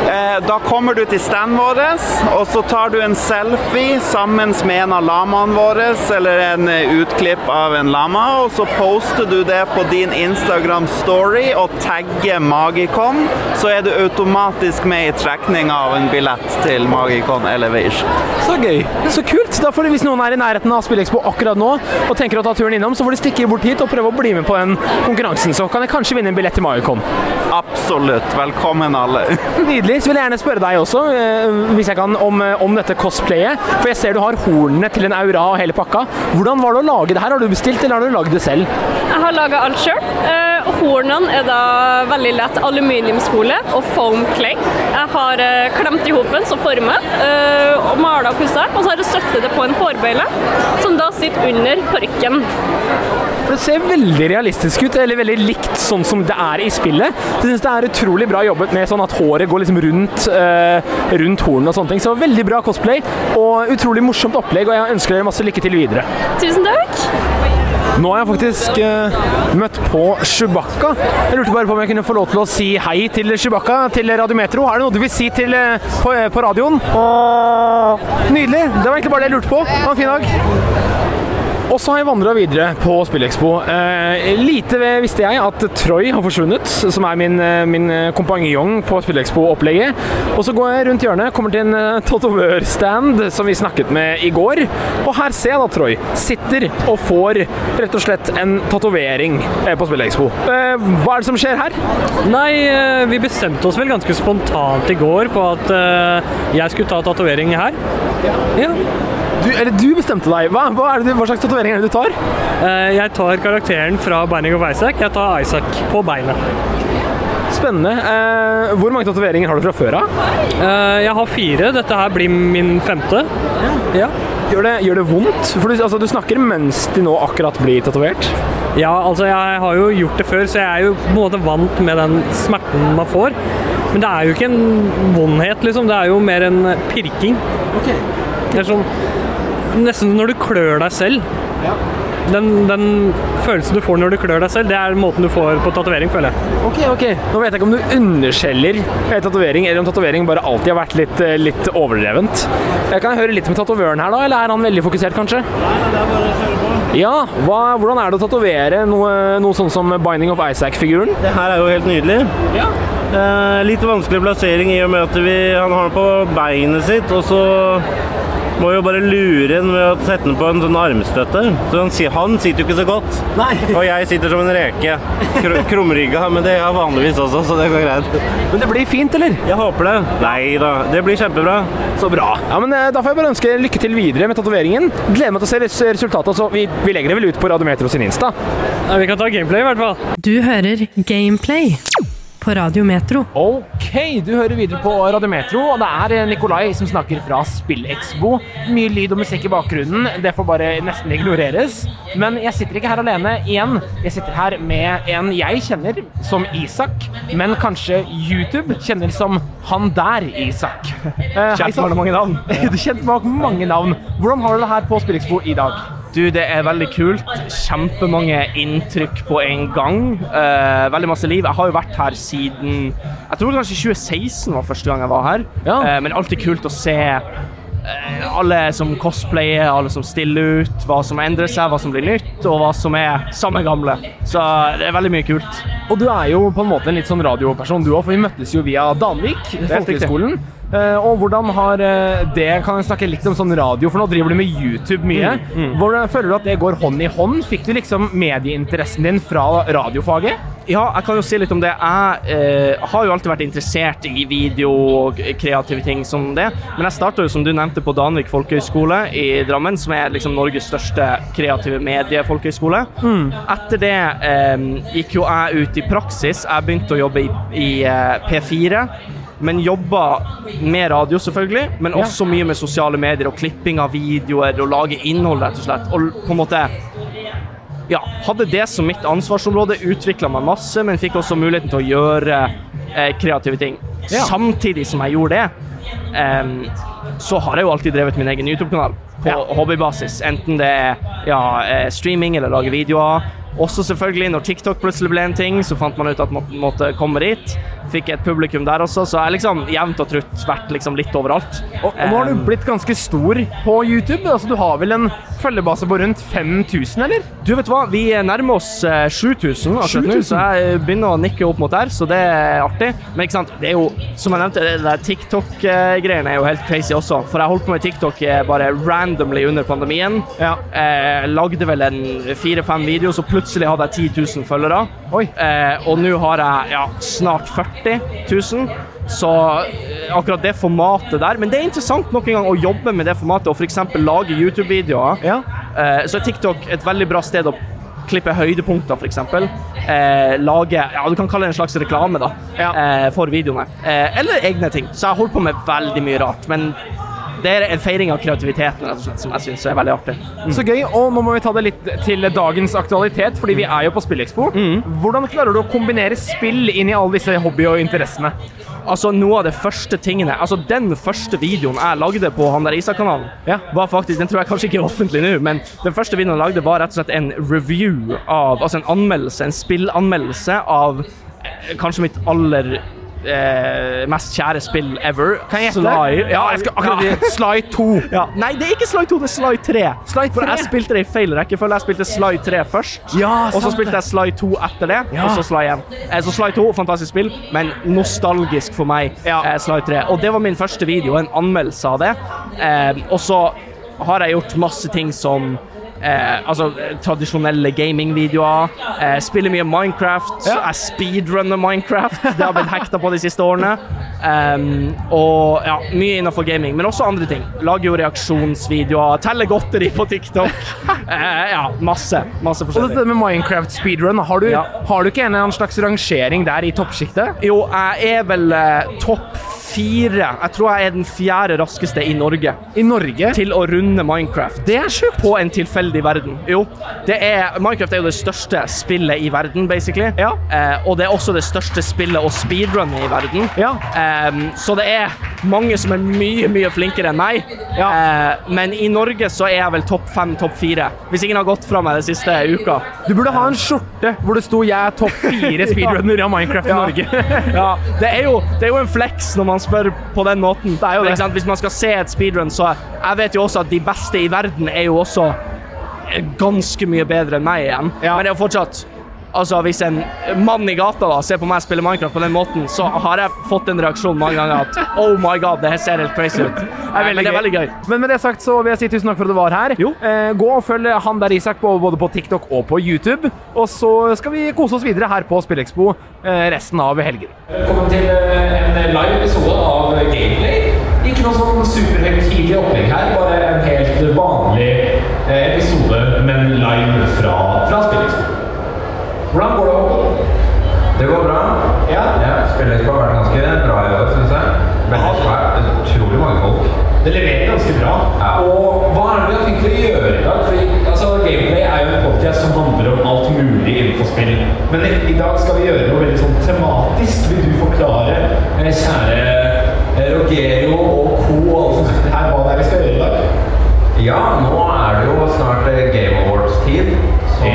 Eh, Da kommer du til standen vår, og så tar du en selfie sammen med en av lamaene våre, eller en eh, utklipp av en lama, og så poster du det på din Instagram-story og tagger Magicon, så er du automatisk med i trekninga av en billett til Magicon Elevation. Så gøy. Så kult. Da får du, Hvis noen er i nærheten av Spillekspo akkurat nå og tenker å ta turen innom, så får de stikke bort hit og prøve å bli med på den konkurransen. Så kan jeg kanskje vinne en billett til Magicon. Absolutt. Velkommen alle. Nydelig. Vil jeg gjerne spørre deg også, eh, hvis jeg kan, om, eh, om dette cosplayet. For jeg ser du har hornene til en aura og hele pakka. Hvordan var det å lage det her? Har du bestilt, eller har du lagd det selv? Jeg har laga alt sjøl. Hornene er da veldig lett aluminiumsfolie og foam clay. Jeg har eh, klemt i hopen som former, eh, og mala og pussa. Og så har jeg støttet det på en hårbøyle, som da sitter under parykken. For Det ser veldig realistisk ut, eller veldig likt sånn som det er i spillet. Jeg synes det er utrolig bra jobbet med sånn at håret går liksom rundt, uh, rundt hornene og sånne ting. Så veldig bra cosplay, og utrolig morsomt opplegg, og jeg ønsker dere masse lykke til videre. Tusen takk. Nå har jeg faktisk uh, møtt på Chewbacca. Jeg lurte bare på om jeg kunne få lov til å si hei til Chewbacca til Radiometro. Er det noe du vil si til, uh, på, på radioen? Nydelig. Det var egentlig bare det jeg lurte på. Ha en fin dag. Og så har jeg vandra videre på Spillekspo. Eh, lite visste jeg at Troy har forsvunnet, som er min, eh, min kompanjong på Spillekspo-opplegget. Og så går jeg rundt hjørnet, kommer til en eh, tatovørstand som vi snakket med i går. Og her ser jeg da Troy sitter og får rett og slett en tatovering eh, på Spillekspo. Eh, hva er det som skjer her? Nei, eh, vi bestemte oss vel ganske spontant i går på at eh, jeg skulle ta tatovering her. Ja. Du, eller du bestemte deg. Hva, hva, det, du- hva slags tatovering er det du tar? Eh, Jeg tar karakteren fra Binding of Isaac. Jeg tar Isaac på beinet. Spennende. Eh, hvor mange tatoveringer har du fra før av? Eh, Jeg har fire. Dette her blir min femte. Ja. Gjør det, gjør det vondt? For du, altså, du snakker mens de nå akkurat blir tatovert. Ja, altså jeg har jo gjort det før, så jeg er jo på en måte vant med den smerten man får. Men det er jo ikke en vondhet, liksom. Det er jo mer en pirking. Det er sånn Nesten når du klør deg selv. Den, den følelsen du får når du klør deg selv, det er måten du får på tatovering, føler jeg. Ok, ok. Nå vet jeg ikke om du underskjeller en tatovering, eller om tatovering bare alltid har vært litt, eh, litt overdrevent. Jeg kan høre litt med tatovøren her, da, eller er han veldig fokusert, kanskje? Nei, det er bare å på. Ja, hva, hvordan er det å tatovere noe, noe sånn som Binding of Isaac-figuren? Det her er jo helt nydelig. Eh, litt vanskelig plassering i og med at vi, han har den på beinet sitt, og så må jo bare lure den ved å sette den på en sånn armstøtte. Så han, han sitter jo ikke så godt. Og jeg sitter som en reke. Kr krumrygga, men det er jeg vanligvis også, så det går greit. Men det blir fint, eller? Jeg håper det. Nei da, det blir kjempebra. Så bra. Ja, men eh, Da får jeg bare ønske lykke til videre med tatoveringen. Gleder meg til å se resultatet. Så vi, vi legger det vel ut på Radiometro sin Insta. Ja, vi kan ta gameplay, i hvert fall. Du hører Gameplay på Radio Metro. Ok, du hører videre på Radiometro, og det er eh, Nikolai som snakker fra SpillExpo. Mye lyd og musikk i bakgrunnen, det får bare nesten ignoreres. Men jeg sitter ikke her alene igjen. Jeg sitter her med en jeg kjenner som Isak, men kanskje YouTube kjenner som han der, Isak. Eh, Kjent mange navn. Du kjent med mange navn. Hvordan har du det her på SpillExpo i dag? Du, det er veldig kult. Kjempemange inntrykk på en gang. Eh, veldig masse liv. Jeg har jo vært her siden Jeg tror kanskje 2016 var første gang jeg var her. Eh, men alltid kult å se eh, alle som cosplayer, alle som stiller ut, hva som endrer seg, hva som blir nytt, og hva som er samme gamle. Så det er veldig mye kult. Og du er jo på en måte en litt sånn radioperson du òg, for vi møttes jo via Danvik, folkehøgskolen. Eh, og hvordan har eh, det Kan jeg snakke litt om sånn radio, for nå driver du med YouTube mye. Mm, mm. Hvordan føler du at det går hånd i hånd? Fikk du liksom medieinteressen din fra radiofaget? Ja, jeg kan jo si litt om det. Jeg eh, har jo alltid vært interessert i video og kreative ting som det. Men jeg starta jo, som du nevnte, på Danvik folkehøgskole i Drammen, som er liksom Norges største kreative mediefolkehøgskole. Mm. Etter det eh, gikk jo jeg ut i praksis. Jeg begynte å jobbe i, i eh, P4. Men jobba med radio, selvfølgelig, men også mye med sosiale medier og klipping av videoer og lage innhold, rett og slett. Og på en måte ja, hadde det som mitt ansvarsområde, utvikla meg masse, men fikk også muligheten til å gjøre eh, kreative ting. Ja. Samtidig som jeg gjorde det, eh, så har jeg jo alltid drevet min egen YouTube-kanal på hobbybasis. Enten det er ja, eh, streaming eller lage videoer. Også selvfølgelig, når TikTok plutselig ble en ting, så fant man ut at man måtte komme dit. Fikk et publikum der også, så jeg liksom jevnt og trutt vært liksom litt overalt. Og, og nå har du blitt ganske stor på YouTube. Altså, du har vel en følgebase på rundt 5000, eller? Du vet hva, vi nærmer oss eh, 7000 akkurat nå, så jeg begynner å nikke opp mot der, så det er artig. Men ikke sant, det er jo, som jeg nevnte, det der TikTok-greiene er jo helt crazy også. For jeg holdt på med TikTok eh, bare randomly under pandemien. Eh, lagde vel en fire-fem videoer, så plutselig hadde jeg 10 000 følgere. Eh, og nå har jeg ja, snart 40 000. Så eh, akkurat det formatet der Men det er interessant nok en gang å jobbe med det formatet og f.eks. lage YouTube-videoer. Ja. så er TikTok et veldig bra sted å klippe høydepunkter, f.eks. Eh, lage Ja, du kan kalle det en slags reklame da, eh, for videoene. Eh, eller egne ting. Så jeg holdt på med veldig mye rart. Men det er en feiring av kreativiteten slett, som jeg syns er veldig artig. Så gøy. Og nå må vi ta det litt til dagens aktualitet, fordi vi er jo på SpillExpo. Hvordan klarer du å kombinere spill inn i alle disse hobby og interessene? Altså, noe av de første tingene Altså, den første videoen jeg lagde på han der Isak-kanalen, ja. var faktisk Den tror jeg kanskje ikke er offentlig nå, men den første videoen jeg lagde, var rett og slett en review av Altså en anmeldelse, en spillanmeldelse av eh, kanskje mitt aller eh, mest kjære spill ever. Kan jeg gjette? Sly. Ja, jeg skal akkurat si Sly 2. Ja. Nei, det er ikke Sly 2, det er Sly 3. Sly For jeg spilte det i feil rekkefølge. Jeg spilte Sly 3 først, Ja, og så spilte jeg Sly 2 etter det, Ja. og så Sly 1. Eh, Så Sly 2, fantastisk spill, men nostalgisk for meg, eh, Sly 3. Og det var min første video, en anmeldelse av det. Eh, og så har jeg gjort masse ting som Eh, altså tradisjonelle gamingvideoer. Eh, spiller mye Minecraft. Jeg speedrunner Minecraft. Det har blitt hekta på de siste årene. Um, og ja, mye innenfor gaming, men også andre ting. Lager jo reaksjonsvideoer, teller godteri på TikTok. eh, ja, masse. Masse Og dette med Minecraft speedrun, har du, har du ikke en eller annen slags rangering der i toppsjiktet? Jo, jeg er vel eh, topp fire. Jeg tror jeg er den fjerde raskeste i Norge. I Norge? Til å runde Minecraft. Det er sjukt! På en tilfeldig verden. Jo. Det er, Minecraft er jo det største spillet i verden, basically. Eh, og det er også det største spillet å speedrunne i verden. Eh, så det er mange som er mye, mye flinkere enn meg. Eh, men i Norge så er jeg vel topp fem, topp fire. Hvis ingen har gått fra meg den siste uka. Du burde ha en skjorte hvor det sto 'Jeg er topp fire speedrunner av Minecraft i Ja. Norge'. ja, det er, jo, det er jo en flex når man spør på den måten. Det er jo det. Hvis man skal se et speedrun, så Jeg vet jo også at de beste i verden er jo også ganske mye bedre enn meg igjen. Men det er jo fortsatt Altså, hvis en mann i gata da ser på meg spille Minecraft på den måten, så har jeg fått en reaksjon mange ganger at Oh my god, det her ser helt crazy ut. Nei, men det er veldig gøy. Men med det sagt så vil jeg si tusen takk for at du var her. Eh, gå og følg han der Isak på, både på TikTok og på YouTube. Og så skal vi kose oss videre her på Spillekspo eh, resten av helgen. Velkommen til eh, en live episode av Gameplay. Ikke noe sånn superhøytidelig opplegg her, bare en helt vanlig episode, men live fra, fra Spillekspo. Hvordan går det, Det går bra. Ja. Spillekspo har vært ganske bra i år, syns jeg. Veldig svært. Utrolig mange folk. Det leverer ganske bra. Ja. Og hva er det vi har tenkt å gjøre i dag? Fordi, altså, Gameplay er jo en podcast som handler om alt mulig innenfor spill. Men i, i dag skal vi gjøre noe veldig sånn tematisk. Vil du forklare, eh, kjære Rogero Rogerio og co. og alle som sitter her, hva det er vi skal gjøre? Ja, nå er det jo snart eh, Game Awards-tid, så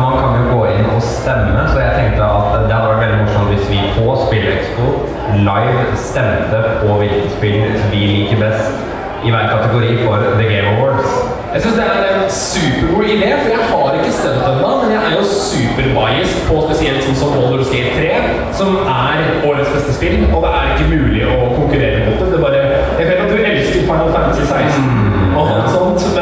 man kan jo gå inn og stemme. Så jeg tenkte at det hadde vært veldig morsomt hvis vi på SpillExpo live stemte på hvilket spill vi liker best i hver kategori for The Game Awards. Jeg syns det er en supergod idé, for jeg har ikke stemt ennå, men jeg er jo superbiased på spesielt sånn som Roller Skate 3, som er årets beste spill, og det er ikke mulig å konkurrere mot det. det bare, jeg vet at du elsker Final Fantasy 16 og alt sånt,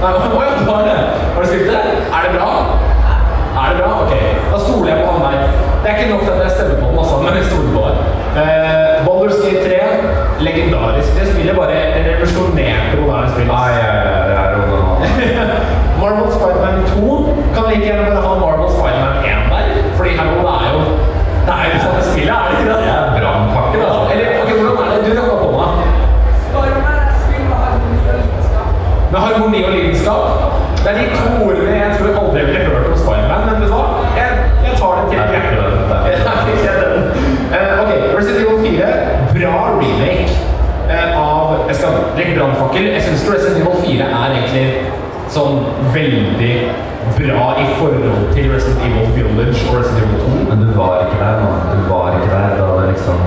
Nei, hva er det. Har du spilt det? Er det bra? Er det bra? Ok, da stoler jeg på han der. Det er ikke nok at jeg stemmer på den, altså, men jeg stoler på den. Eh, Baldur's Gate 3, legendarisk. Det spillet bare revolusjonerte moderne spill. Ah, ja, ja, ja, det er det. Marvel Spiderman 2 kan like gjerne bare ha Marvel Spiderman 1 der. Fordi hallo, det er jo Det er jo sånn spillet, er det ikke det? Det er brannpakke, da. Eller, ok, hvordan er det? Du rakk opp hånda. Med harmoni og lidenskap. Det er de to ordene jeg tror aldri ville hørt om Spiderman, men vet du hva? Jeg, jeg tar det til hjertet. Eh, ok, Resident Evil 4. Bra remake uh, av Jeg skal legge brannfakkel. Jeg syns Resident Evil 4 er egentlig sånn veldig bra i forhold til Resident Evil Village og Resident Evil 2. Men du var ikke der, mann. Du var ikke der da det liksom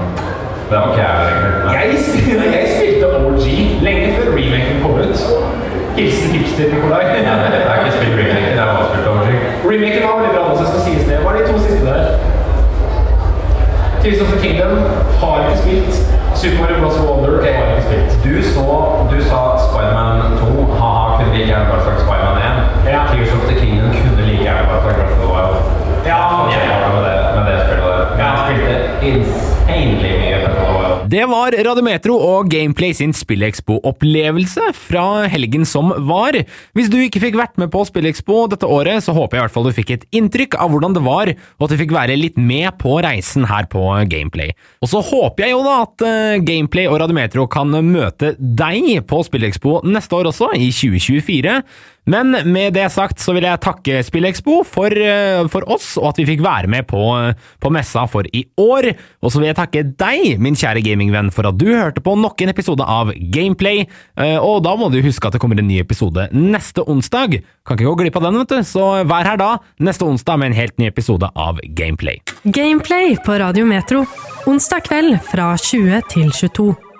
Det var ikke jeg egentlig. Jeg, jeg spilte OG lenge før remaken kom ut. Hilsen hipster Nikolai. Jeg har ikke spilt remake, jeg har bare spilt oversikt. Remaken var veldig bra, så jeg skal sies det. Hva er de to siste der? Tears of the Kingdom har ikke spilt. Super Mario Bros. Wonder har ikke spilt. Du så Du sa Spiderman 2. Ha-ha, kunne like gjerne bare sagt Spiderman 1. Ja. Tears of the Kingdom kunne like gjerne bare sagt Breath of the Wild. Ja, jeg har det med det, med det spillet der. Men jeg spilte insanely mye Wild. Det var Radiometro og Gameplay sin Spillekspo-opplevelse fra helgen som var. Hvis du ikke fikk vært med på Spillekspo dette året, så håper jeg i hvert fall du fikk et inntrykk av hvordan det var, og at du fikk være litt med på reisen her på Gameplay. Og så håper jeg jo da at eh, Gameplay og Radiometro kan møte deg på Spillekspo neste år også, i 2024. Men med det sagt så vil jeg takke Spillekspo for, eh, for oss, og at vi fikk være med på, på messa for i år. Og så vil jeg takke deg, min kjære gamingvenn, for at du hørte på nok en episode av Gameplay. Eh, Og da må du huske at det kommer en ny episode neste onsdag. Kan ikke gå glipp av den, vet du. Så vær her da, neste onsdag med en helt ny episode av Gameplay. Gameplay på Radio Metro. Onsdag kveld fra 20 til 22.